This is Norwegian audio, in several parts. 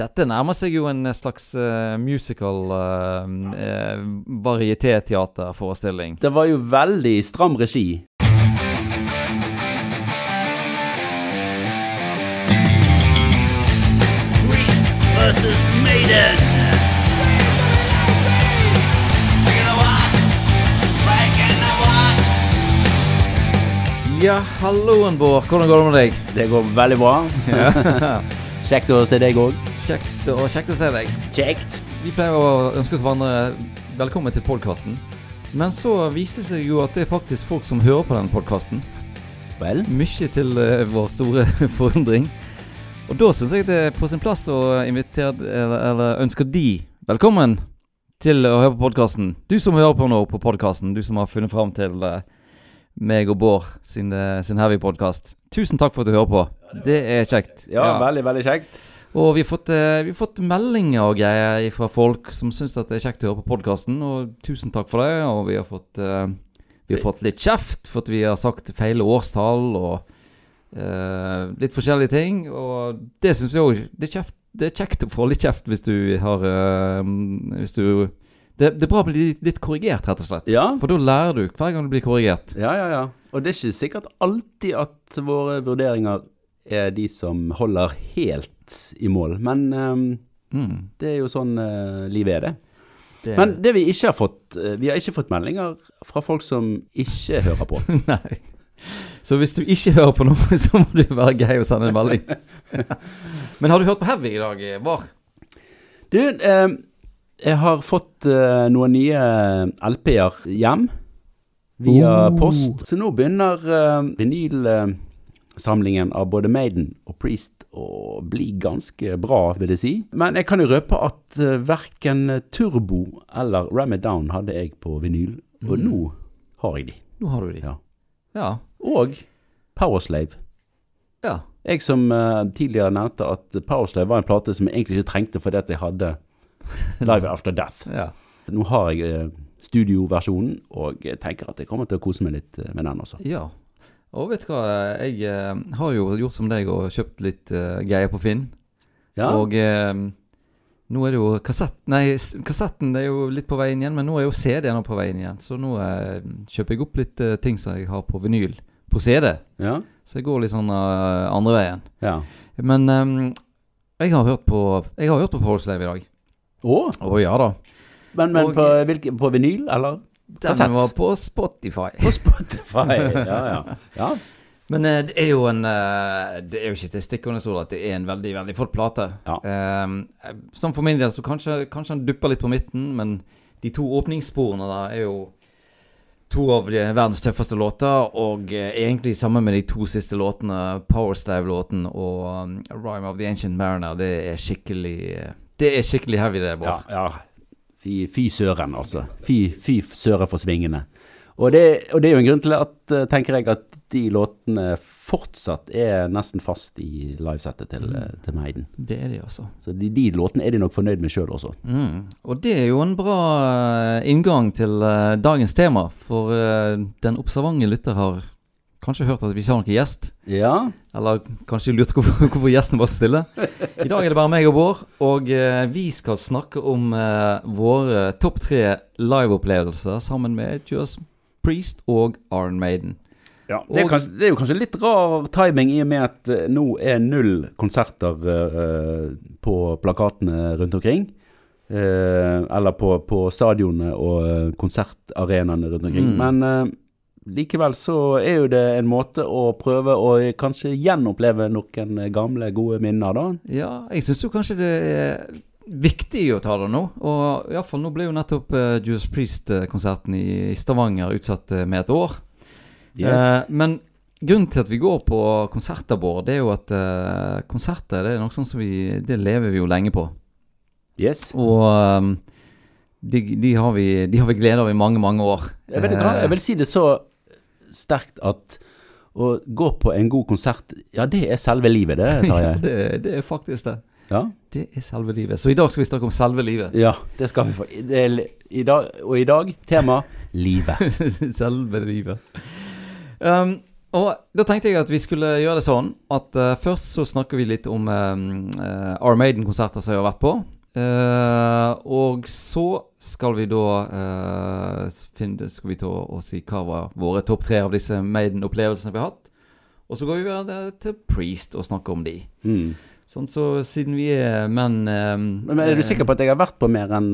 Dette nærmer seg jo en slags uh, musical uh, uh, varietéteaterforestilling. Det var jo veldig stram regi. Priest versus Maiden. Ja, halloen, Bård. Hvordan går det med deg? Det går veldig bra. Kjekt å se deg òg. Kjekt, og kjekt å se deg. Kjekt. Vi pleier å ønske hverandre velkommen til podkasten. Men så viser det seg jo at det er faktisk folk som hører på den podkasten. Vel? Mye til uh, vår store forundring. Og da syns jeg det er på sin plass å invitere eller, eller ønske de velkommen til å høre på podkasten. Du som hører på nå på podkasten, du som har funnet fram til uh, meg og Bård sin, eh, sin Heavy-podkast. Tusen takk for at du hører på. Det er kjekt. Ja, veldig, veldig kjekt. Og vi har, fått, eh, vi har fått meldinger og greier fra folk som syns det er kjekt å høre på podkasten, og tusen takk for det. Og vi har fått, eh, vi har fått litt kjeft for at vi har sagt feil årstall og uh, litt forskjellige ting. Og det syns vi òg det, det er kjekt å få litt kjeft hvis du har uh, Hvis du det, det er bra å bli litt korrigert, rett og slett. Ja. For da lærer du hver gang du blir korrigert. Ja, ja, ja. Og det er ikke sikkert alltid at våre vurderinger er de som holder helt i mål. Men ehm, Mm. det er jo sånn eh, livet er, det. Det, Men det vi ikke har fått eh, Vi har ikke fått meldinger fra folk som ikke hører på. Nei. Så hvis du ikke hører på noe, så må du være grei og sende en melding. Men har du hørt på Heavy i dag, Var? Du, eh, jeg har fått eh, noen nye LP-er hjem via Oh. post. Så nå begynner uh, vinylsamlingen av både Maiden og Priest å bli ganske bra, vil jeg si. Men jeg kan jo røpe at uh, verken Turbo eller Ram It Down hadde jeg på vinyl, og Mm. nå har jeg de. Nå har du de. Ja. Ja. Og Powerslave. ja. Jeg som uh, tidligere nevnte at Powerslave var en plate som jeg egentlig ikke trengte fordi at jeg hadde Live After Death. ja. Nå har jeg uh, studioversjonen, og jeg tenker at jeg kommer til å kose meg litt eh, med den også. Ja. Og vet du hva, jeg eh, har jo gjort som deg og kjøpt litt eh, greier på Finn. Ja, Og eh, nå er det jo kassett, nei, s- kassetten er jo litt på veien igjen, men nå er jo CD-en på veien igjen. Så nå eh, kjøper jeg opp litt eh, ting som jeg har på vinyl på CD. ja, Så jeg går litt sånn eh, andre veien. ja. Men ehm, jeg har hørt på Jeg har hørt på Powerslave i dag. Å, Å ja da. men, men Og- på, hvilke, på vinyl, eller? Den var på Spotify. På Spotify, ja, ja. ja. Men eh, det er jo en eh, Det er jo ikke til stikkende ord at det er en veldig veldig flott plate. Ja. Um, sånn for min del så kanskje, kanskje han dupper litt på midten, men de to åpningssporene da er jo to av de verdens tøffeste låter, og egentlig sammen med de to siste låtene, Powerstave-låten og um, Rhyme of the Ancient Mariner, det er skikkelig Det er skikkelig heavy, det, Bård. ja, ja. Fy, fy søren, altså. Fy, fy søren for svingene. Og det, og det er jo en grunn til at, eh, tenker jeg, at de låtene fortsatt er nesten fast i livesettet til, mm. til Maiden. Det er de, altså. Så de, de låtene er de nok fornøyd med sjøl også. Mm. Og det er jo en bra eh, inngang til eh, dagens tema, for eh, den observante lytter har kanskje hørt at vi ikke har noen gjest. Ja, Eller kanskje lurt hvorfor, hvorfor gjesten var så stille. I dag er det bare meg og Bård, og eh, vi skal snakke om eh, våre topp tre liveopplevelser sammen med Judas Priest og Iron Maiden. Ja, det, er Og- kanskje, det er jo kanskje litt rar timing i og med at eh, nå er null konserter eh, på plakatene rundt omkring. Eh, eller på, på stadionene og eh, konsertarenaene rundt omkring. Mm. Men eh, likevel så er jo det en måte å prøve å kanskje gjenoppleve noen gamle, gode minner, da. Ja, jeg syns jo kanskje det er viktig å ta det nå. Og iallfall nå ble jo nettopp uh, Judas Priest-konserten i Stavanger utsatt eh, med et år. Eh, men grunnen til at vi går på konserter, Bård, det er jo at uh, konserter det er noe sånn som vi Det lever vi jo lenge på. yes. Og um, de, de, har vi, de har vi glede av i mange, mange år. Jeg, vet ikke, jeg vil si det så sterkt at å gå på en god konsert, ja, det er selve livet, det, Tarjei. ja, det, det er faktisk det. Ja. Det er selve livet. Så i dag skal vi snakke om selve livet. Ja, det skal vi få. Og i dag tema livet. selve livet. Um, Og da tenkte jeg at vi skulle gjøre det sånn at uh, først så snakker vi litt om uh, Our Maiden-konserter som jeg har vært på. Eh, og så skal vi da uh, finne, skal vi ta og si hva var våre topp tre av disse Maiden-opplevelsene vi har hatt. Og så går vi videre til Priest og snakker om de. Mm. Sånn, så siden vi er menn uh, Men er du sikker på at jeg har vært på mer enn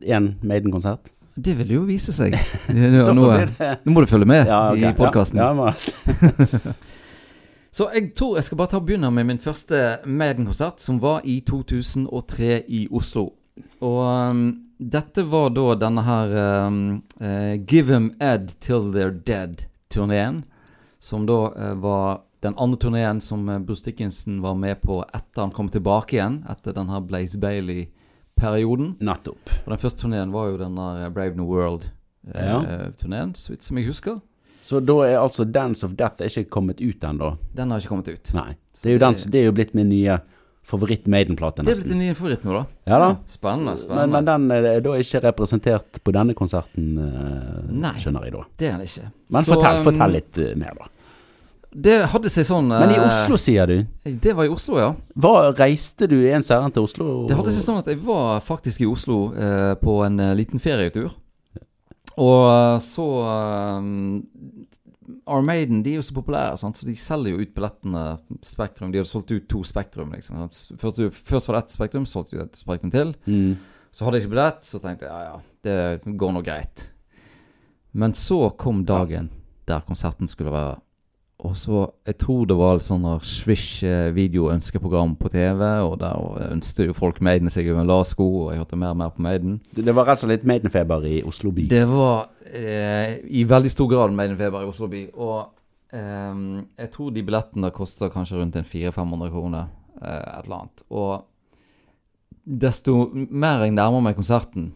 én Maiden-konsert? Det vil jo vise seg. Nå, nå, nå må du følge med Ja, okay. i podkasten. Ja, ja, Så jeg tror jeg skal bare ta og begynne med min første Maiden-konsert, som var i 2003 i Oslo. Og um, dette var da denne her um, uh, Give 'em Ed Till They're Dead-turneen. Som da uh, var den andre turneen som eh, Bruce Dickinson var med på etter han kom tilbake igjen. Etter den her Blaze Bailey-perioden. Nettopp. Og den første turneen var jo den der Brave New World-turneen, så vidt som jeg husker. Så da er altså Dance of Death ikke kommet ut ennå? Den har ikke kommet ut. Nei. Det er, jo den, det er jo blitt min nye favoritt-Maiden-plate, Det er blitt din nye favoritt nå, da. Ja da. Spennende. Spennende. men den er da ikke representert på denne konserten, eh, Nei. skjønner jeg da. Det er den ikke. Men Så, fortell, um, fortell litt eh, mer, da. Det hadde seg sånn Men i eh, Oslo, sier du? Det var i Oslo, ja. Hva, reiste du en særen til Oslo? Det hadde seg sånn at jeg var faktisk i Oslo eh, på en eh, liten ferietur. Og eh, så um, Armaden de er jo så populære, sant? så de selger jo ut billettene Spektrum. De hadde solgt ut to Spektrum. liksom? Først, først var det ett Spektrum, solgte de et Spektrum til. Mm. Så hadde jeg ikke billett, så tenkte jeg ja ja, det går nå greit. Men så kom dagen der konserten skulle være. Og så, Jeg tror det var litt sånn Swish videoønskeprogram på TV, og der ønsket jo folk Maiden seg over lasko, og jeg hørte mer og mer på Maiden. Det, det var rett og slett litt Maiden-feber i Oslo by. Det var eh, i veldig stor grad Maiden-feber i Oslo by. Og eh, jeg tror de billettene koster kanskje rundt en 400-500 kroner. Eh, et eller annet. Og desto mer jeg nærmer meg konserten,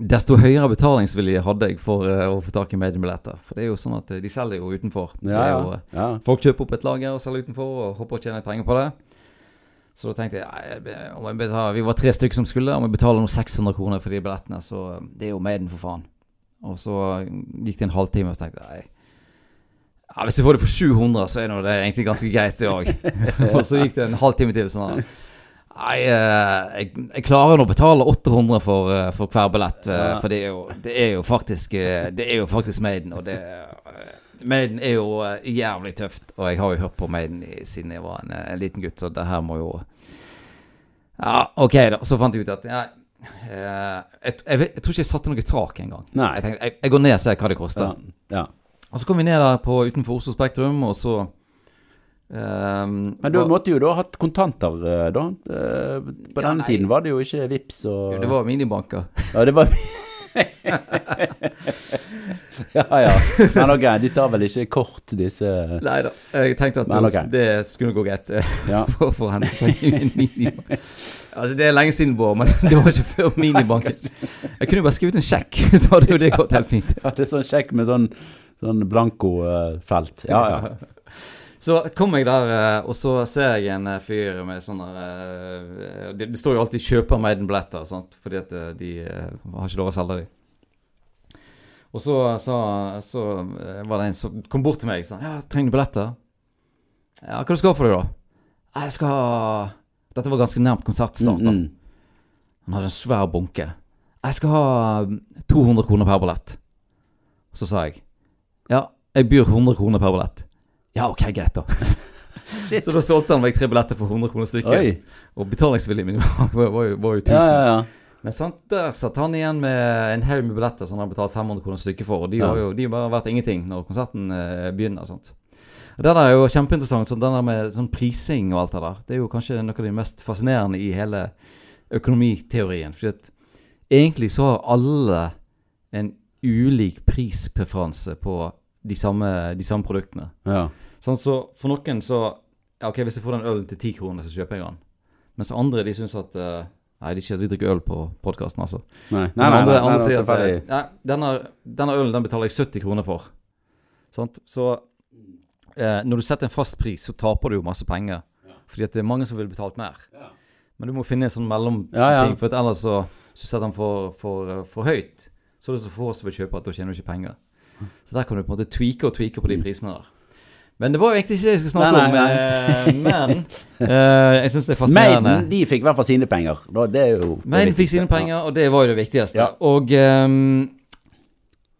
desto høyere betalingsvilje hadde jeg for eh, å få tak i Maiden-billetter. For det er jo sånn at eh, de selger jo utenfor. Det Ja, jo, eh, ja. Folk kjøper opp et lager og selger utenfor og håper å tjene penger på det. Så da tenkte jeg, jeg betaler, Vi var tre stykker som skulle, om jeg betaler noe 600 kroner for de billettene, så det er jo Maiden, for faen. Og så gikk det en halvtime, og så tenkte jeg. Ja, Hvis jeg får det for 700, så er det egentlig ganske greit, det òg. og så gikk det en halvtime til. sånn Nei, eh, jeg, jeg klarer å betale 800 for, eh, for hver billett. eh, Ja. For det er, jo, det er jo faktisk Det er jo faktisk Maiden, og det Maiden er jo jævlig tøft. Og jeg har jo hørt på Maiden i, siden jeg var en, en liten gutt, så det her må jo Ja, OK, da. Så fant jeg ut at eh, jeg, jeg, jeg tror ikke jeg satte noe tak engang. Jeg tenkte jeg går ned og ser hva det koster. Ja. ja. Og så kom vi ned der på, utenfor Oslo Spektrum, og så ehm, Men du måtte jo da hatt kontanter, eh, da. Eh, På Ja, denne nei. tiden var det jo ikke Vips og Jo, Det var minibanker. Ja, det var Ja ja. Men ok, de tar vel ikke kort, disse Nei da. Jeg tenkte at Men det, det skulle gå greit eh, Ja. for, for en. Altså, det er lenge siden, Bård, men det var ikke før minibanken. Jeg kunne jo bare skrevet en sjekk, så hadde jo det gått helt fint. ja det er sånn sjekk med sånn, sånn blanko-felt. Ja ja. Så kom jeg der, eh, og så ser jeg en eh, fyr med sånne eh, Det, står jo alltid 'kjøper Maiden-billetter', fordi at de har ikke lov å selge dem. Og så, så, så var det en som kom bort til meg og sa 'Ja, trenger du billetter?' 'Ja, hva du skal ha for deg, da?' 'Jeg skal ha Dette var ganske nærmt konsertstart. da. Mm, mm. Han hadde en svær bunke. 'Jeg skal ha mm, 200 kroner per billett.' Så sa jeg 'Ja, jeg byr 100 kroner per billett'. Ja, ok, greit, da. Så da solgte han meg tre billetter for 100 kroner stykket. Og betalingsviljen min var, var, jo, var jo 1000. Ja, ja, ja. Men sant, der satt han igjen med en haug med billetter som han har betalt 500 kroner stykket for. Og de har jo de har bare vært ingenting når konserten eh, begynner. sant? Det der er jo kjempeinteressant. sånn den der med sånn prising og alt det der. Det er jo kanskje noe av det mest fascinerende i hele økonomiteorien. fordi at egentlig så har alle en ulik prispreferanse på de samme, de samme produktene. ja. Sånn, så for noen så ja, Ok, hvis jeg får den ølen til ti kroner, så kjøper jeg den. Mens andre de syns at uh, Nei, de ikke at vi drikker øl på podkasten, altså. Nei, nei, nei. andre, andre sier at tilfeldig. eh, ja, denne, denne ølen den betaler jeg 70 kroner for. Sant? Så eh, når du setter en fast pris, så taper du jo masse penger. Fordi at det er mange som ville betalt mer. Men du må finne en sånn mellomting, Ja, ja. for ellers så, så setter han for, for, for høyt. Så er det så få som vil kjøpe at da tjener du ikke penger. Så der kan du på en måte tweake og tweake på de prisene der. Men det var jo egentlig ikke det jeg skulle snakke Nei, om. nei, om. Men eh, jeg syns det er fascinerende. Maiden de fikk i hvert fall sine penger. Det er jo det Maiden fikk sine penger, og det var jo det viktigste. Ja. Og um,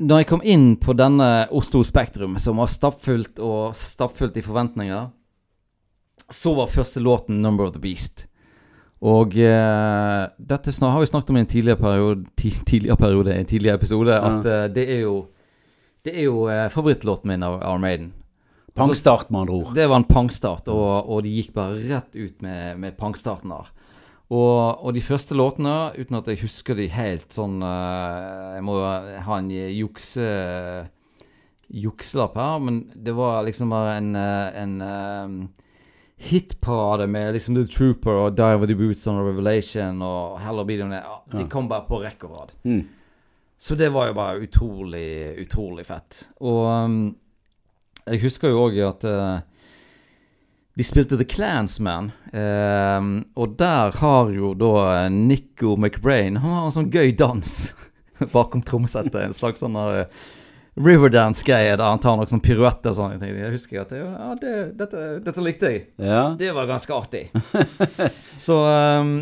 når jeg kom inn på denne Oslo Spektrum, som var stappfullt og stappfullt i forventninger, så var første låten 'Number of the Beast'. Og uh, dette har vi snakket om i en tidligere periode, ti, tidligere periode, en tidligere episode, at uh, det er jo Det er jo eh, favorittlåten min av Arm Maiden. Pangstart, med andre ord. Det var en pangstart, og, og de gikk bare rett ut med, med pangstarten der. Og, og de første låtene, uten at jeg husker de helt sånn uh, Jeg må ha en jukse jukselapp her, men det var liksom bare en, eh, en um, hitparade med liksom The Trooper og Die of the Boots on Revelation og Hell of Beat ja, De kom bare på rekke og rad. Mm. Så det var jo bare utrolig, utrolig fett. Og um, jeg husker jo òg at uh, de spilte The Clansman, eh, og der har jo da Nico McBrain Han har en sånn gøy dans bakom trommesettet. En slags sånn eh, Riverdance-greie der han tar noen sånne piruetter og sånne ting. Jeg husker at det, ja, det, dette, dette likte jeg. Ja. Det var ganske artig. så, um,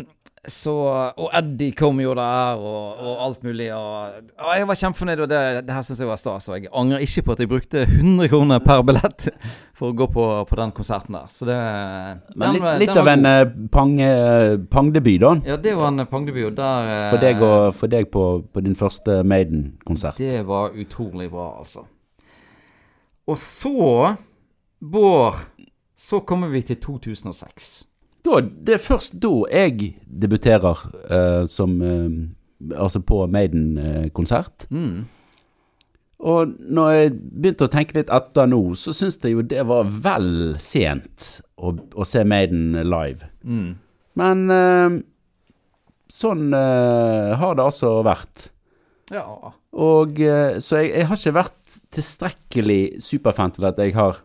så Og Eddie kom jo der, og, og alt mulig. Og, og jeg var kjempefornøyd, og det, det her syns jeg var stas. Og jeg angrer ikke på at jeg brukte 100 kroner per billett for å gå på, på den konserten der. Så det Men litt, litt den av en eh, pang, eh, pangdebut, da. Ja, det var en pangdebut, og der eh, For deg, og, for deg på, på din første Maiden-konsert. Det var utrolig bra, altså. Og så, Bård, så kommer vi til 2006. Da, det er først da jeg debuterer uh, som uh, Altså på Maiden-konsert. Mm. Og når jeg begynte å tenke litt etter nå, så syns jeg jo det var vel sent å, å se Maiden live. Mm. Men uh, sånn har det altså vært. Ja. Og Så jeg, jeg har ikke vært tilstrekkelig superfan til at jeg har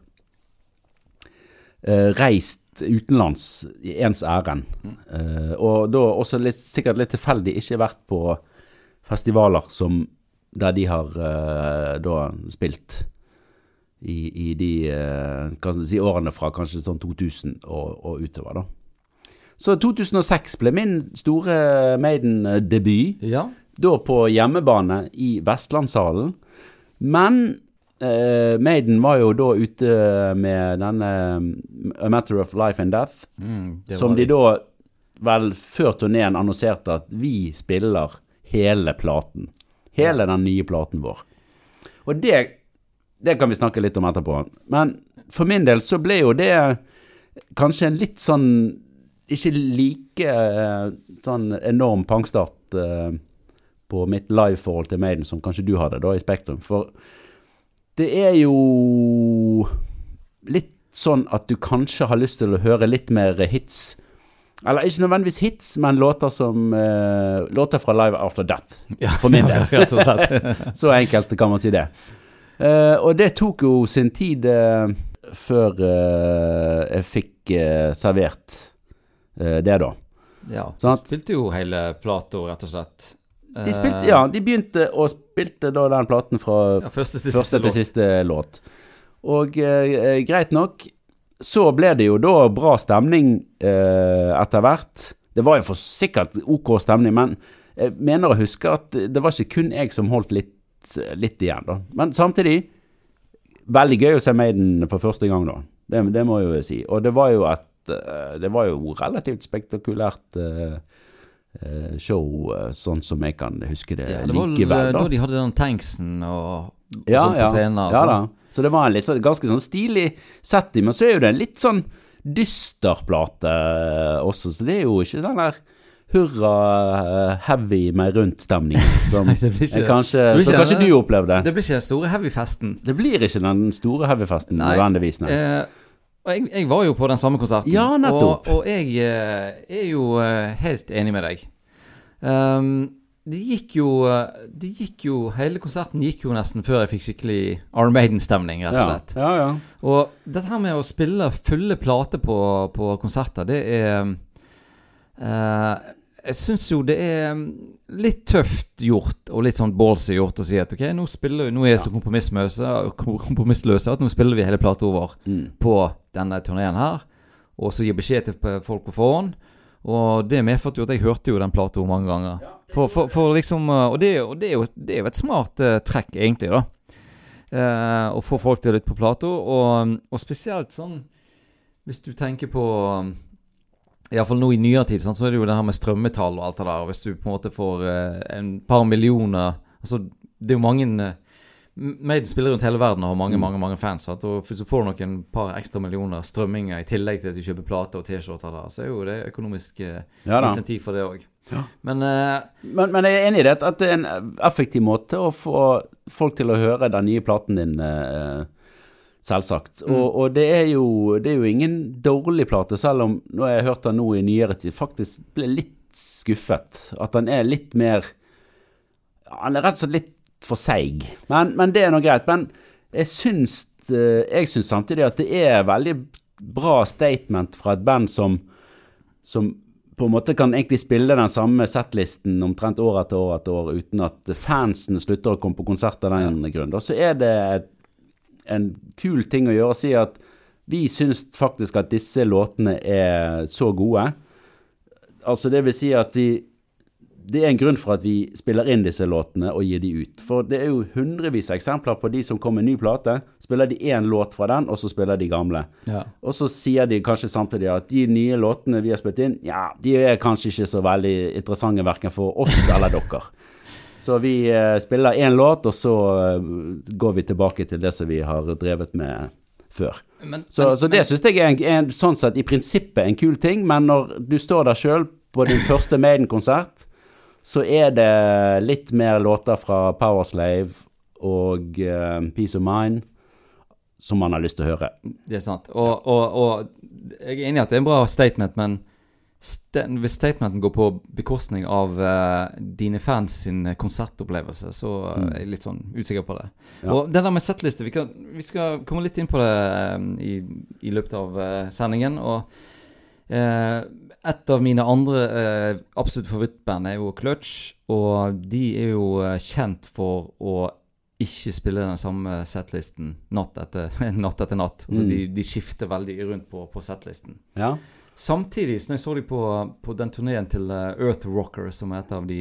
reist utenlands i ens ærend. Eh, og da også litt, sikkert litt tilfeldig ikke vært på festivaler som der de har uh, da spilt i, i de jeg si, årene fra kanskje sånn 2000 og, og utover, da. Så 2006 ble min store Maiden-debut ja. da på hjemmebane i Vestlandshallen. Men eh, Maiden var jo da ute med denne A Matter of Life and Death, Mm, som de da vel før turneen annonserte at vi spiller hele platen. Hele den nye platen vår. Og det, det kan vi snakke litt om etterpå. Men for min del så ble jo det kanskje en litt sånn ikke like eh, sånn enorm pangstart eh, på mitt live-forhold til Maiden som kanskje du hadde da i Spektrum. For det er jo litt sånn at du kanskje har lyst til å høre litt mer hits. Eller ikke nødvendigvis hits, men låter som uh, Låter fra Live After Death, for min del. Ja. Så enkelt kan man si det. Uh, og det tok jo sin tid uh, før jeg fikk servert det, da. Ja, de Sant? spilte jo hele plata, rett og slett. De spilte, ja, de begynte og spilte da den platen fra ja første til første siste til låt. siste låt. Og eh, greit nok, så ble det jo da bra stemning eh, etter hvert. Det var jo for sikkert ok stemning, men jeg mener å huske at det var ikke kun jeg som holdt litt, litt igjen, da. Men samtidig, veldig gøy å se Maiden for første gang, da. Det, det må jeg jo si. Og det var jo et eh, Det var jo relativt spektakulært eh, eh, show, eh, sånn som jeg kan huske det, Ja, det var likevel, eh, da. da de hadde den tanksen og, Ja, sånn på ja. scenen. ja altså. da. Så det var en litt sånn, ganske sånn stilig setting, men så er jo det en litt sånn dyster plate eh, også, så det er jo ikke sånn der hurra eh, heavy med rundt-stemning som Nei, ikke- kanskje, som kanskje du opplevde. Det blir ikke den store heavy-festen. Det blir ikke den store heavy-festen nødvendigvis, nei. Eh, og jeg, jeg var jo på den samme konserten. Ja, nettopp. Og, og jeg eh, er jo eh, helt enig med deg. Um, det gikk jo eh, Det gikk jo Hele konserten gikk jo nesten før jeg fikk skikkelig Iron Maiden-stemning, rett og slett. ja, ja. Og dette her med å spille fulle plater på, på konserter, det er uh, jeg syns jo det er litt tøft gjort, og litt sånn ballsy gjort, å si at ok, nå spiller vi Nå er jeg så kompromissløse, kompromissløse at nå spiller vi hele plata over Mm. på denne turneen her. Og så gir beskjed til folk på forhånd. Og det medførte jo at jeg hørte jo den plata mange ganger. For, for, for liksom uh, Og det, jo- det, er jo, det er jo et smart uh, trekk, egentlig, da. Eh, å få folk til å lytte på plata. Og, og spesielt sånn Hvis du tenker på Iallfall nå i nyere tid, sånn, så er det jo det her med strømmetall og alt det der. Hvis du på en måte får eh, en par millioner Altså, det er jo mange eh, Maiden spiller rundt hele verden og har mange Mm. mange, mange fans. Sant? Og du får noen par ekstra millioner strømminger i tillegg til at du kjøper plate og T-skjorter, der, så er jo det økonomisk eh, Ja insentiv for det òg. Ja. Men uh, Men, men jeg er enig i det, at det er en effektiv måte å få folk til å høre den nye platen din, eh, selvsagt. Mm. Og, og det, er jo, det er jo ingen dårlig plate, selv om nå har jeg hørt den nå i nyere tid, faktisk ble litt skuffet. At den er litt mer Han er rett og slett litt for seig. Men, men det er nå greit. Men jeg syns, eh, jeg syns samtidig at det er veldig bra statement fra et band som, som på en måte kan egentlig spille den samme settlisten omtrent år etter år etter år uten at fansen slutter å komme på konsert av den grunn. Så er det et, en kul ting å gjøre å si at vi syns faktisk at disse låtene er så gode. Altså det vil si at vi det er en grunn for at vi spiller inn disse låtene og gir de ut. For det er jo hundrevis av eksempler på de som kommer med ny plate. Spiller de én låt fra den, og så spiller de gamle. ja. Og så sier de kanskje samtidig at de nye låtene vi har spilt inn, ja, de er kanskje ikke så veldig interessante verken for oss eller dere. Så vi eh, spiller én låt, og så eh, går vi tilbake til det som vi har drevet med før. Men, Så, men, så det syns jeg er, en, en, sånn sett i prinsippet en kul ting, men når du står der sjøl på din første Maiden-konsert, så er det litt mer låter fra Powerslave og uh, Peace of Mind som man har lyst til å høre. Det er sant. Og, og, og jeg er enig i at det er en bra statement, men hvis statementen går på bekostning av uh, dine fans sin konsertopplevelse, så eh, er jeg litt sånn usikker på det. Ja. Og det der med settliste, vi, kan, vi skal komme litt inn på det um, i, i løpet av uh, sendingen. Og eh, et av mine andre eh, absolutt favorittband er jo Clutch, og de er jo eh, kjent for å ikke spille den samme setlisten natt etter natt. Etter natt. Altså Mm. de, de skifter veldig rundt på, på setlisten. Ja. Samtidig, så når jeg så de på, på den turneen til eh, Earth Rocker, som er et av de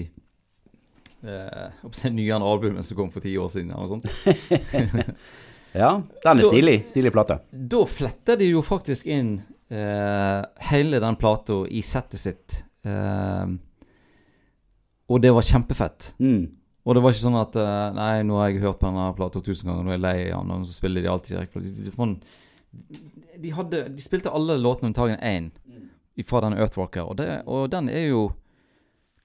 eh, nyere albumene som kom for ti år siden, eller sånt. ja, den er stilig. Stilig plate. Da fletter de jo faktisk inn eh, hele den plata i settet sitt. Eh, og det var kjempefett. Mm. Og det var ikke sånn at eh, Nei, nå har jeg hørt på denne plata tusen ganger, nå er jeg lei av den, og så spiller de alltid direkte. De, de, de, de, hadde, de spilte alle låtene unntagen én fra den Earthwalker, og, det, og den er jo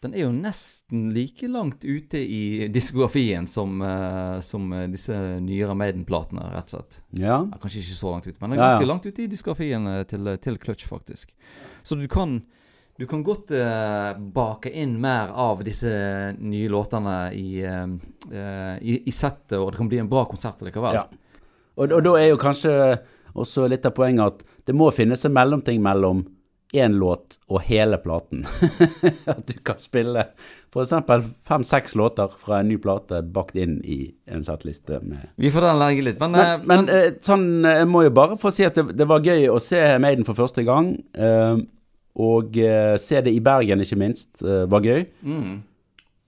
den er jo nesten like langt ute i diskografien som, uh, som eh, disse nyere Maiden-platene, rett og slett. Ja. Ja, kanskje ikke så langt ute, men det er Ja, ja. ganske langt ute i diskografien eh, til, til Clutch, faktisk. Så du kan, du kan godt uh, bake inn mer av disse nye låtene i, eh, eh, i, i settet, og det kan bli en bra konsert likevel. Ja. Og, og da er jo kanskje også litt av poenget at det må finnes en mellomting mellom én låt og hele platen. at du kan spille f.eks. fem-seks låter fra en ny plate bakt inn i en settliste med Vi får den legge litt, men, Men, men, men eh, sånn, eh, jeg må jo bare få si at det, det var gøy å se Maiden for første gang. eh, og eh, se det i Bergen, ikke minst, eh, var gøy. mm,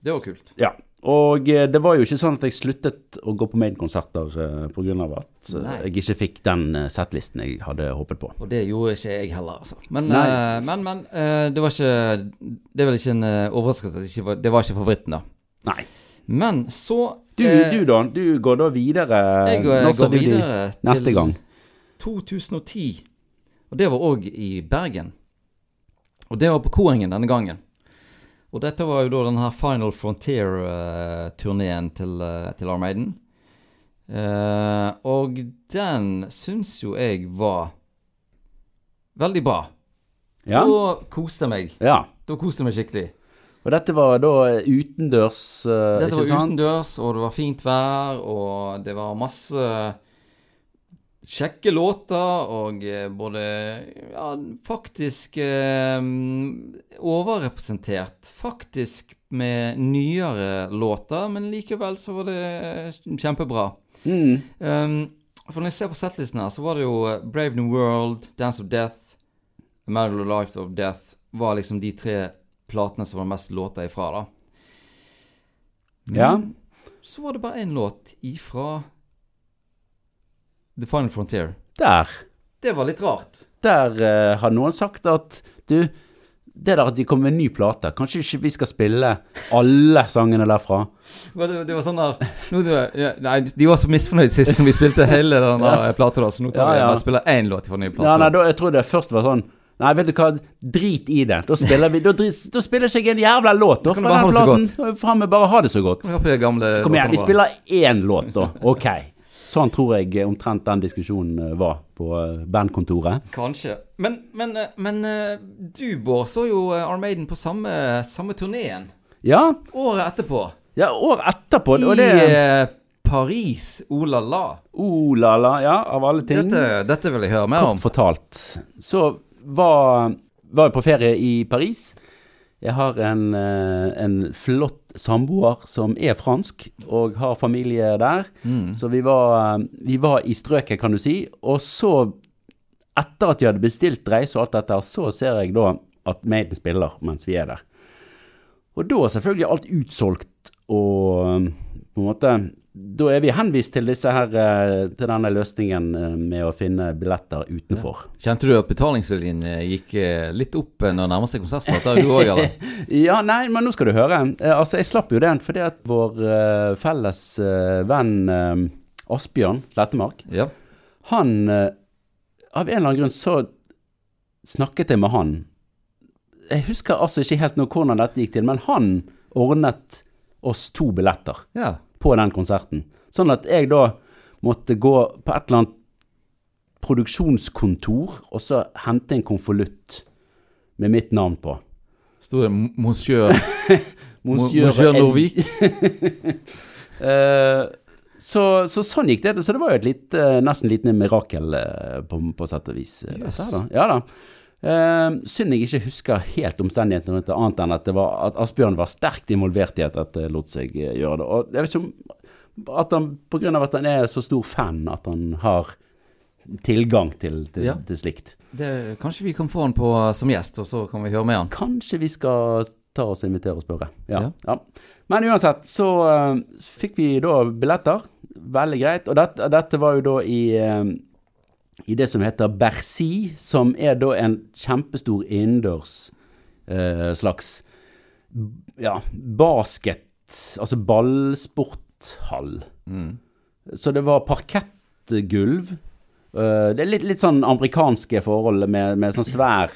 Det var kult. Ja. Og eh, det var jo ikke sånn at jeg sluttet å gå på Maiden-konserter uh, pga. at eh, Nei. jeg ikke fikk den uh, settlisten jeg hadde håpet på. Og det gjorde ikke jeg heller, altså. Men, eh, men, men uh, det var ikke Det er vel ikke en uh, overraskelse at det var, det var ikke favoritten, da. Nei. Men så Du, eh, du da? Du går da videre? Jeg går, jeg går videre neste til gang. 2010. Og det var òg i Bergen. Og det var på Koengen denne gangen. Og dette var jo da den her Final Frontier-turneen til, eh, til Armaden. Eh, og den syns jo jeg var veldig bra. Ja. Da koste jeg meg. ja. Da koste jeg meg skikkelig. Og dette var da utendørs, uh, Dette var sant? utendørs, og det var fint vær, og det var masse kjekke låter, og eh, både Ja, faktisk eh, overrepresentert faktisk med nyere låter, men likevel så var det kjempebra. Mm. Um, for når jeg ser på settlisten her, så var det jo eh, Brave New World, Dance of Death, of Life of Death var liksom de tre platene som var mest låter ifra, da. Ja. Så var det bare én låt ifra The Final Frontier. Der. Det var litt rart. Der uh, har noen sagt at du, det der at de kommer med en ny plate, kanskje ikke vi skal spille alle sangene derfra? Det, var- det var sånn der nå, ja, Nei, de var så misfornøyd sist når vi spilte hele den der plata, så nå tar Ja, vi ja. bare spiller én låt fra nye Ja, nei, da, jeg tror det først var sånn Nei, vet du hva, drit i det. Da spiller vi Da, da spiller ikke jeg en jævla låt, da. Fra den platen. Faen meg bare ha det så godt. Vi Kom igjen, vi spiller én låt, da. Ok. Sånn tror jeg omtrent den diskusjonen eh, var på eh, bandkontoret. Kanskje. Men, men, eh, men du, Bård, så jo Armaden på samme, samme turneen Ja, året etterpå. ja året etterpå. I Og det Paris. Oh la la. Oh la la, ja, av alle ting. Dette, dette vil jeg høre mer om. Kort fortalt så var, var jeg på ferie i Paris. Jeg har en, en flott samboer som er fransk, og har familie der. Mm. Så vi var, eh, vi var i strøket, kan du si. Og så, etter at jeg hadde bestilt reise og alt dette, så ser jeg da at Maiden spiller mens vi er der. Og da er selvfølgelig alt utsolgt, og på en måte Da er vi henvist til disse her eh, Til denne løsningen eh, med å finne billetter utenfor. Kjente du at betalingsviljen eh, gikk litt opp når det nærmer seg eller? Ja, nei, men nå skal du høre. Altså, jeg slapp jo den fordi at vår felles venn Asbjørn Slettemark, Ja. han Av en eller annen grunn så snakket jeg med han. Jeg husker altså ikke helt nå hvordan dette gikk til, men han ordnet oss to billetter ja. På den konserten. Sånn at jeg da måtte gå på et eller annet produksjonskontor og så hente en konvolutt med mitt navn på. Sto det Monsieur Monsieur Monsieur Norvik? Eh, så, så sånn gikk det. Så det var jo et lite, nesten lite mirakel eh, på, på sett og vis. Yes. da. Ja da. Eh, synd jeg ikke husker helt omstendighetene rundt det, annet enn at, det var, at Asbjørn var sterkt involvert i at dette lot seg eh, gjøre det. Og jeg vet ikke om at han, på grunn av at han er så stor fan, at han har tilgang til, til, Ja. til slikt. Det, kanskje vi kan få han på eh, som gjest, og så kan vi høre med han. Kanskje vi skal ta oss og invitere og spørre. Ja. Ja. Men uansett, så uh, fikk vi da billetter. Veldig greit. Og dette, dette var jo da i, eh, i det som heter Bercy, som er da en kjempestor innendørs eh, slags ja, basket, altså ballsporthall. Mm. Så det var parkettgulv. Eh, det er litt, litt sånn amerikanske forhold med, med sånn svær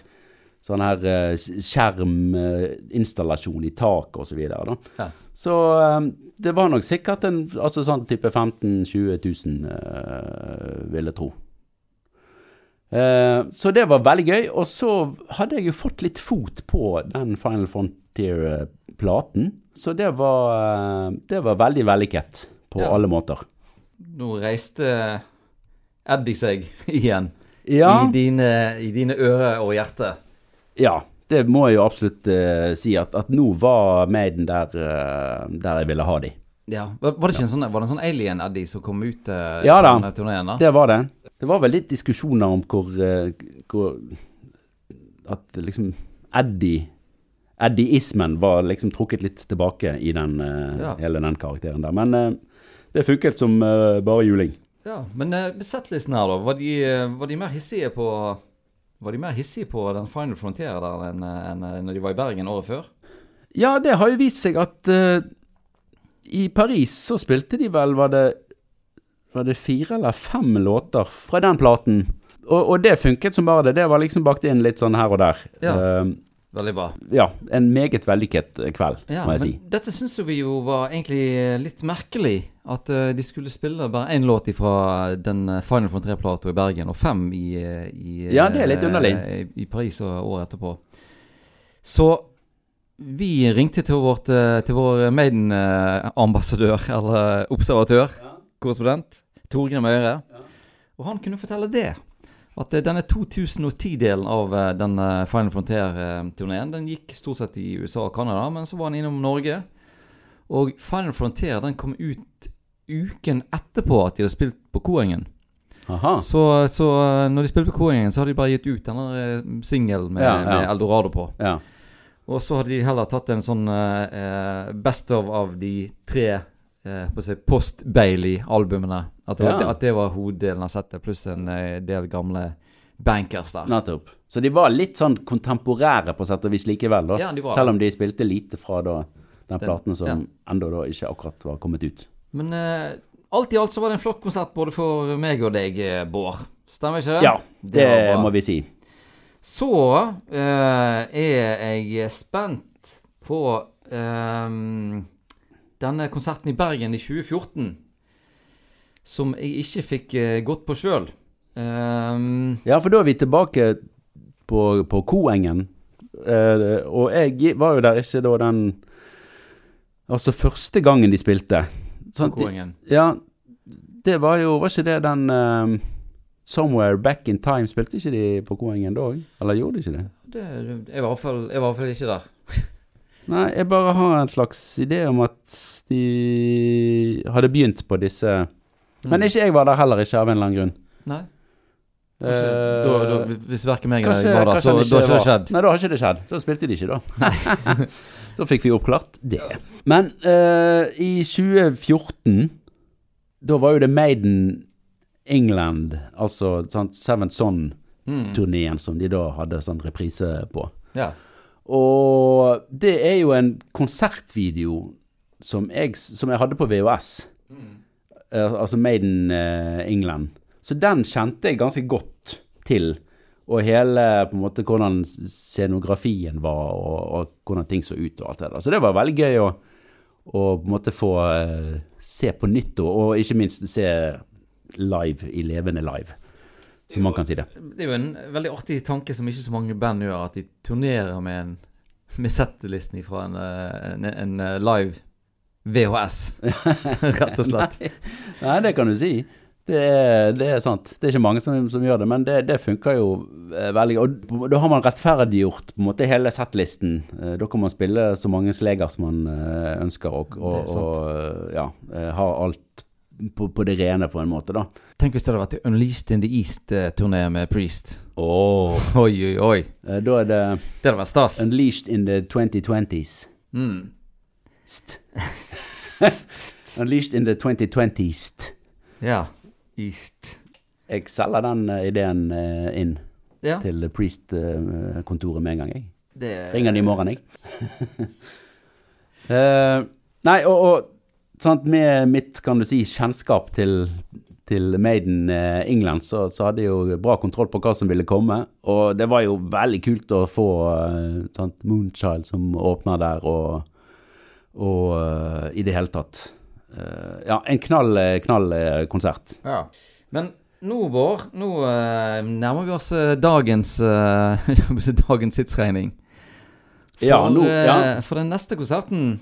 sånn her uh, skjerminstallasjon i taket og så videre. Ja. Så eh, det var nok sikkert en altså sånn type 15 000-20 000, eh, vil jeg tro. Eh, så det var veldig gøy. Og så hadde jeg jo fått litt fot på den Final Frontier-platen. Så det var, eh, det var veldig vellykket på Ja. alle måter. Nå reiste Eddie seg igjen Ja, i, dine, i dine ører og hjerte. ja det må jeg jo absolutt uh, si, at, at nå var Maiden der, uh, der jeg ville ha de. Ja. Var, det ikke en sånn, var det en sånn alien-Eddie som kom ut uh, Ja da. denne turneen? da? Det var det. Det var vel litt diskusjoner om hvor, eh, hvor At liksom Eddie Eddie-ismen var liksom trukket litt tilbake i den, eh, Ja. hele den karakteren der. Men eh, det funket som eh, bare juling. Ja, men uh, besettelsen her, da. Var de, eh, var de mer hissige på Var de mer hissige på den Final Frontier der enn eh, enn, eh, når de var i Bergen året før? Ja, det har jo vist seg at eh, i Paris så spilte de vel, var det, var det fire eller fem låter fra den platen. Og, og det funket som bare det. Det var liksom bakt inn litt sånn her og der. Ja. uh, Veldig bra. ja en meget vellykket eh, kveld, Ja, må men jeg si. dette syns vi jo var egentlig litt merkelig. At uh, de skulle spille bare én låt fra den Final Final Frontier-plata i Bergen, og fem i, eh, i, Ja, det er litt eh, underlig. i Paris og året etterpå. Så vi ringte til, vårt, eh, til vår Maiden-ambassadør, eller observatør, korrespondent, Torgrim Øyre. Og han kunne fortelle det. At eh, denne 2010-delen av eh, denne Final Frontier-turneen, den gikk stort sett i USA og Canada, men så var den innom Norge. Og Final Frontier den kom ut uken etterpå at de hadde spilt på Koengen. Så, så eh, når de spilte på Koengen, så hadde de bare gitt ut denne eh, singelen med, Ja, ja. med Eldorado på. Ja. Og så hadde de heller tatt en sånn eh, best of av de tre eh, si, post-Bailey-albumene. At, det Ja. at det var hoveddelen av settet, pluss en eh, del gamle bankers der. Nettopp. Så de var litt sånn kontemporære på sett og vis likevel, da. Ja, var Selv om de spilte lite fra da, den platen som ja. enda da ikke akkurat var kommet ut. Men eh, alt i alt så var det en flott konsert både for meg og deg, eh, Bård. Stemmer ikke det? Ja, det var må vi si. Så eh, er jeg spent på eh, denne konserten i Bergen i 2014. Som jeg ikke fikk eh, gått på sjøl. Ja, for da er vi tilbake på, på Koengen. Uh, og jeg var jo der ikke da den Altså første gangen de spilte. Sant? Koengen. Ja, det var jo Var ikke det den eh, Somewhere Back in Time Spilte ikke de på Koengen da òg? Eller gjorde de ikke det? Det, jeg, var fall, jeg var i hvert fall ikke der. Nei, jeg bare har en slags idé om at de hadde begynt på disse Men ikke jeg var der heller, ikke av en eller annen grunn. Nei. Kanskje, uh, da, da, hvis verken meg eller jeg var der, så da har ikke det skjedd. Nei, da har ikke det skjedd. Da spilte de ikke, da. da fikk vi oppklart det. Men uh, i 2014, da var jo det Maiden England, altså sånn Seven Son-turneen Mm. som de da hadde sånn reprise på. Ja. Og det er jo en konsertvideo som jeg, som jeg hadde på VHS. Eh, altså Made in England. Så den kjente jeg ganske godt til. Og hele på en måte hvordan scenografien var, og, og hvordan ting så ut og alt det der. Så det var veldig gøy å, å på en måte få uh, se på nytt, og, og ikke minst se live i levende live. Som man kan si det. Det er jo en veldig artig tanke som ikke så mange band gjør, at de turnerer med en med settelisten fra en, eh, en, en eh, live VHS, rett og slett. Nei, nei, det kan du si. Det er, det er sant. Det er ikke mange som, som gjør det, men det, det funker jo eh, veldig Og da har man rettferdiggjort på en måte hele settlisten. Eh, da kan man spille så mange sleger som man eh, ønsker, og, og, og ja, ha alt på, på det rene, på en måte, da. Tenk hvis det hadde vært Unleashed in the East-turné med Priest. Oh. Oi, oi, oi. Eh, da er det Det hadde vært stas. Unleashed in the 2020s. Mm. St. Unleashed in the 2020s. Ja. East. Jeg selger den eh, ideen eh, inn Ja. til Priest-kontoret med en gang, jeg. Det, Ringer den i morgen, jeg. uh, nei, og, og sant, med mitt, kan du si, kjennskap til, til Maiden eh, England, så, så hadde jeg jo bra kontroll på hva som ville komme. Og det var jo veldig kult å få eh, sant, Moonchild som åpner der, og, og eh, i det hele tatt. ja, en knall, knall konsert. Ja. Men nå, Bård, nå eh, nærmer vi oss dagens eh, Dagens tidsregning. For, Ja, nå, ja. for den neste konserten,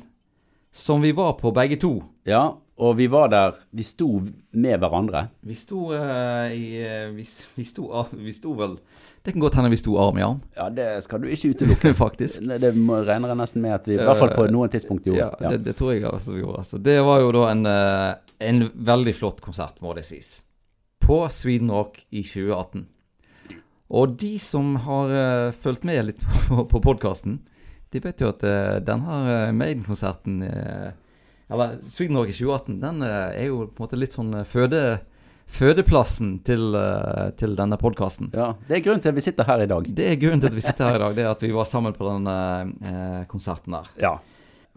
som vi var på begge to Ja, og vi var der, vi sto med hverandre. Vi sto uh, i eh, vi, vi, sto, uh, vi sto vel Det kan godt hende vi sto arm i arm, Ja, det skal du ikke utelukke. faktisk. Det, det regner jeg nesten med at vi, i hvert fall på noen tidspunkt gjorde. Ja, det, det tror jeg altså vi gjorde. Altså. Det var jo da en, eh, en veldig flott konsert, må det sies. På Sweden Rock i 2018. Og de som har uh, fulgt med litt på, på podkasten, de vet jo at uh, denne her Maiden-konserten eh, Eller Sweden Rock 2018, den eh, er jo på en måte litt sånn eh, føde, fødeplassen til, eh, til denne podkasten. Ja, det er grunnen til at vi sitter her i dag. Det er grunnen til at vi sitter her i dag, det er at vi var sammen på den eh, konserten der. Ja.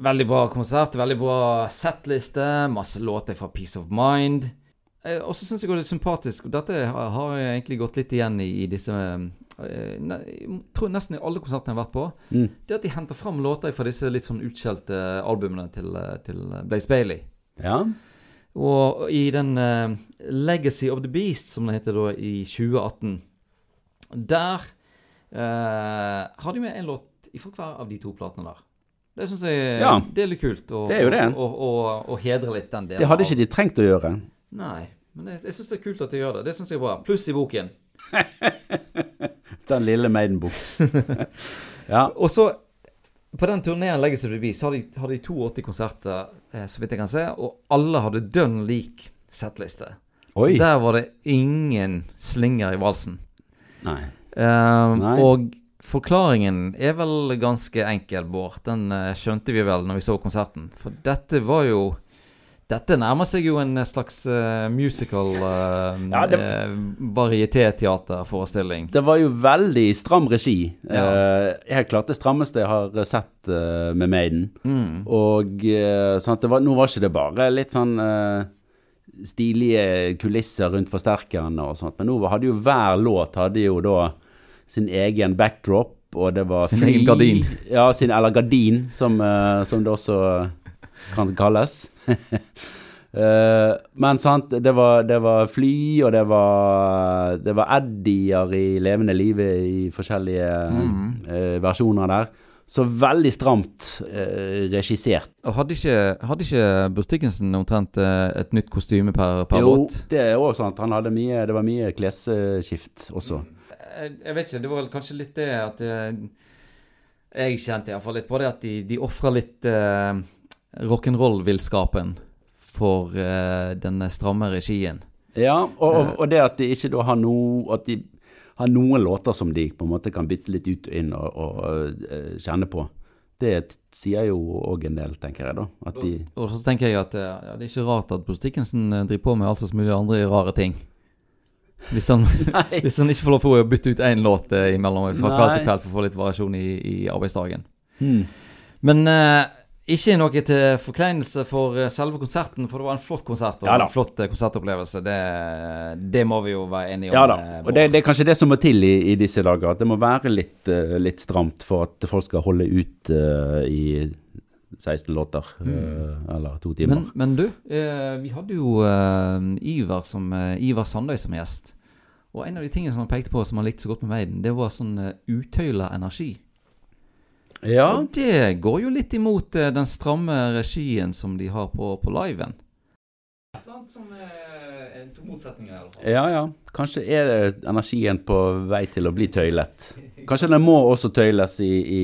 Veldig bra konsert, veldig bra settliste, masse låter fra Peace of Mind. Eh, og så syns jeg det er sympatisk, dette har jeg egentlig gått litt igjen i, i disse eh, Jeg tror nesten i alle konsertene jeg har vært på. Mm. Det at de henter fram låter fra disse litt sånn utskjelte albumene til, eh, til Blaze Bailey. ja. Og i den uh, Legacy of the Beast, som den heter da i 2018, der uh, har de med en låt fra hver av de to platene der. Det syns jeg Ja. det er litt kult. å- Det er jo det. å- å- Å hedre litt den delen. Det hadde ikke de trengt å gjøre. Nei, men jeg, jeg syns det er kult at de gjør det. Det syns jeg er bra. Pluss i boken. Den lille Maiden-bok. ja. Og så, på den turneen Legacy of the Beast, har de, har de 82 konserter, eh, så vidt jeg kan se, og alle hadde dønn lik settliste. Oi. Så der var det ingen slinger i valsen. Nei. Um, Nei. og forklaringen er vel ganske enkel, Bård. Den uh, skjønte vi vel når vi så konserten. For dette var jo Dette nærmer seg jo en slags uh, musical uh, Ja, det- eh, varietéteaterforestilling. Det var jo veldig stram regi. Ja. Uh, helt klart det strammeste jeg har sett eh, med Maiden. Mm. Og sånn var, nå var ikke det bare litt sånn eh, stilige kulisser rundt forsterkerne og sånt, men nå hadde jo hver låt hadde jo da sin egen backdrop, og det var Sin egen gardin. Ja, sin, eller gardin, som, eh, som det også kan kalles. Eh, men sant, det var, det var fly, og det var, det var eddier i levende live i forskjellige eh, versjoner der. Så veldig stramt uh, regissert. Og hadde ikke, hadde ikke Bruce Dickinson omtrent et nytt kostyme per, per Jo, låt? det er òg sant. Han hadde mye, det var mye klesskift også. Jeg, jeg vet ikke, det var vel kanskje litt det at eh, Jeg kjente iallfall litt på det at de, de ofra litt rock'n'roll-villskapen for uh, den stramme regien. Ja, og, og, og det at de ikke da har noe At de har noen låter som de på en måte kan bytte litt ut og inn og, og eh, kjenne på. Det sier jo òg en del, tenker jeg, da. At de Og så tenker jeg at eh, ja, det er ikke rart at Bruce Dickinson eh, driver på med alt som mulig andre rare ting. Hvis han, hvis han ikke får lov til å bytte ut én låt eh, imellom fra kveld til kveld for å få litt variasjon i, i arbeidsdagen. Hmm. Men eh, ikke noe til forkleinelse for eh, selve konserten, for det var en flott konsert og Ja en flott eh, konsertopplevelse. Det, det må vi jo være enige om. Ja da. eh, Og det, det er kanskje det som må til i, i disse dager. At det må være litt, litt stramt for at folk skal holde ut uh, i 16 låter. eh, eller to timer. men, men du, eh, vi hadde jo Ivar, som, Ivar Sandøy som gjest. Og en av de tingene som han pekte på som han likte så godt med Maiden, det var sånn uh, utøyla energi. Ja. Og det går jo litt imot eh, den stramme regien som de har på, på liven. Et eller annet som er to motsetninger, i alle fall. ja ja. Kanskje er det energien på vei til å bli tøylet. Kanskje den må også tøyles i, i,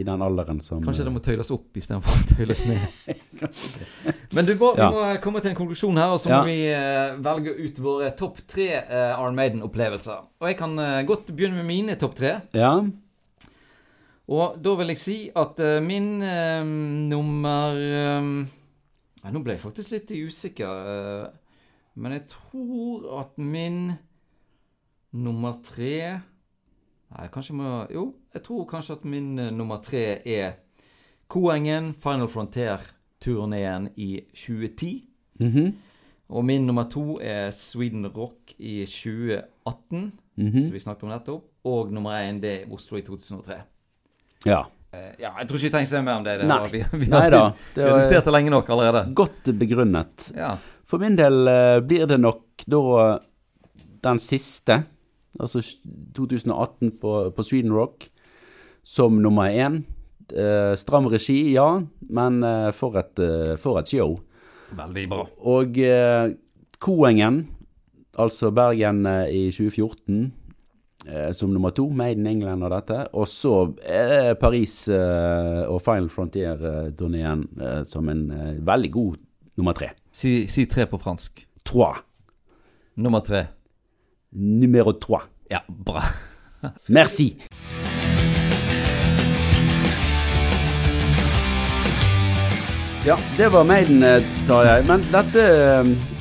i den alderen som Kanskje den må tøyles opp istedenfor å tøyles ned. Men du må, Ja. vi må komme til en konklusjon her, og så Ja. må vi eh, velge ut våre topp tre Arn Maiden-opplevelser. Og jeg kan eh, godt begynne med mine topp tre. Ja. Og da vil jeg si at eh, min eh, nummer eh, Nei, Nå ble jeg faktisk litt usikker. eh, men jeg tror at min nummer tre Nei, kanskje må Jo, jeg tror kanskje at min nummer tre er Koengen Final Frontier-turneen i 2010. Mhm. Og min nummer to er Sweden Rock i 2018, Mhm. som vi snakket om nettopp. Og nummer én det er Oslo i 2003. Ja. Eh, ja, jeg tror ikke vi trenger se mer om det. det Nei. var, vi, vi, har, da. vi har justert det lenge nok allerede. Godt begrunnet. Ja. For min del eh, blir det nok da den siste, altså 2018 på, på Sweden Rock, som nummer én. Eh, stram regi, ja, men eh, for, et, eh, for et show. Veldig bra. Og eh, Koengen, altså Bergen eh, i 2014, eh, som nummer to. Made in England og dette. Og så eh, Paris eh, og Final Frontier-turneen eh, som en eh, veldig god nummer tre. Si, si tre på fransk. Trois. Nummer tre. Numero trois. Ja, bra. Merci. Ja, det var Maiden, tar Tarjei. Men dette eh,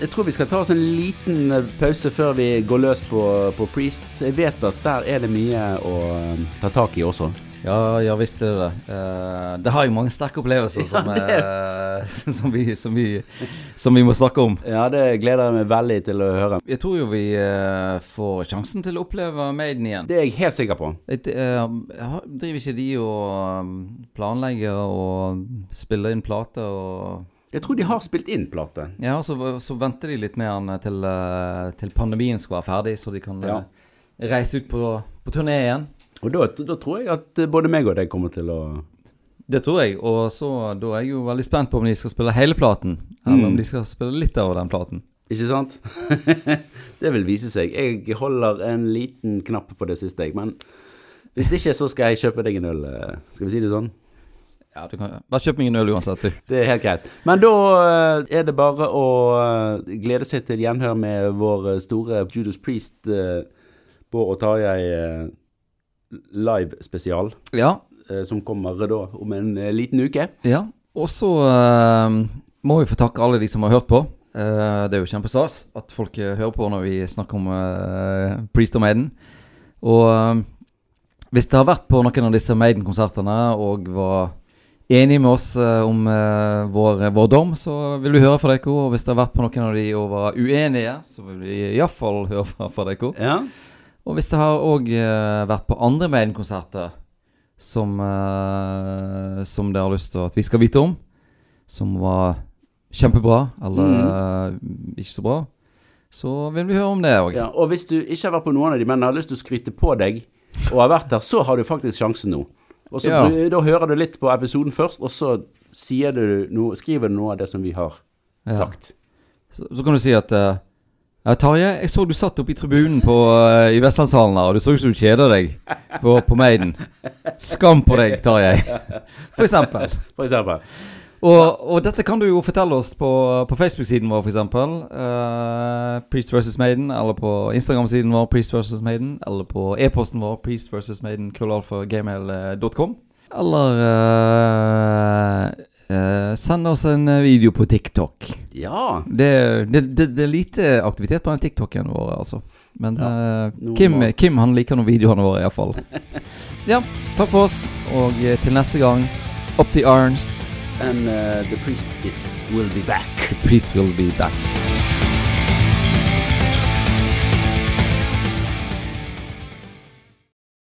Jeg tror vi skal ta oss en liten eh, pause før vi går løs på, på Priest. Jeg vet at der er det mye å eh, ta tak i også. Ja, ja visst er det det. Uh, det har jo mange sterke opplevelser som, Ja, det- eh, som, vi, som, vi, som vi må snakke om. Ja, det gleder jeg meg veldig til å høre. Jeg tror jo vi uh, får sjansen til å oppleve Maiden igjen. Det er jeg helt sikker på. Et, uh, driver ikke de og planlegger og spiller inn plater og Jeg tror de har spilt inn plate. Ja, så, så venter de litt med han til, eh, til pandemien skal være ferdig, så de kan Ja. eh, reise ut på, på turné igjen. Og da, da tror jeg at eh, både meg og deg kommer til å Det tror jeg, og så da er jeg jo veldig spent på om de skal spille hele platen, eller Mm. om de skal spille litt av den platen. Ikke sant? det vil vise seg. Jeg holder en liten knapp på det siste, jeg. Men hvis ikke, så skal jeg kjøpe deg en øl. Skal vi si det sånn? Ja, du kan Bare kjøp meg en øl uansett, du. Det er helt greit. Men da eh, er det bare å eh, glede seg til gjenhør med vår eh, store Judas Priest, Bård og Tarjei live-spesial, Ja. som kommer da om en liten uke. ja. Og så må vi få takke alle de som har hørt på. Det er jo kjempestas at folk hører på når vi snakker om Priest og Maiden. Og hvis det har vært på noen av disse Maiden-konsertene og var enig med oss eh, om eh, vår, vår dom, så vil vi høre fra dere. Og hvis det har vært på noen av de og var uenige, så vil vi iallfall høre fra, fra dere. Ja. Og hvis det har òg vært på andre Maiden-konserter som, eh, som dere har lyst til at vi skal vite om, som var kjempebra eller eh, ikke så bra, så vil vi høre om det òg. ja. Og hvis du ikke har vært på noen av de, men har lyst til å skryte på deg og har vært der, så har du faktisk sjansen nå. Og så Ja. Da hører du litt på episoden først, og så du noe, skriver du noe av det som vi har Ja. sagt. Så, så kan du si at uh, Tarjei, jeg så du satt oppe i tribunen på, uh, i Vestlandshallen her, og du så ut som du kjeder deg på, på Maiden. Skam på deg, Tarjei. For eksempel. For eksempel. Og, og dette kan du jo fortelle oss på, på Facebook-siden vår, f.eks. Uh, Priest vs. Maiden. Eller på Instagram-siden vår, Priest vs. Maiden. Eller på e-posten vår, Priest vs. Maiden, krøllalfa.gmail.com. Eller uh, Uh, send oss en eh, video på TikTok. Ja. Det, det, det, det er lite aktivitet på den TikToken vår, altså. Men ja, uh, Kim, Kim han liker noen videoene våre, iallfall. ja, takk for oss, og eh, til neste gang, up the irons. And uh, the priest is will be back. The priest will be back.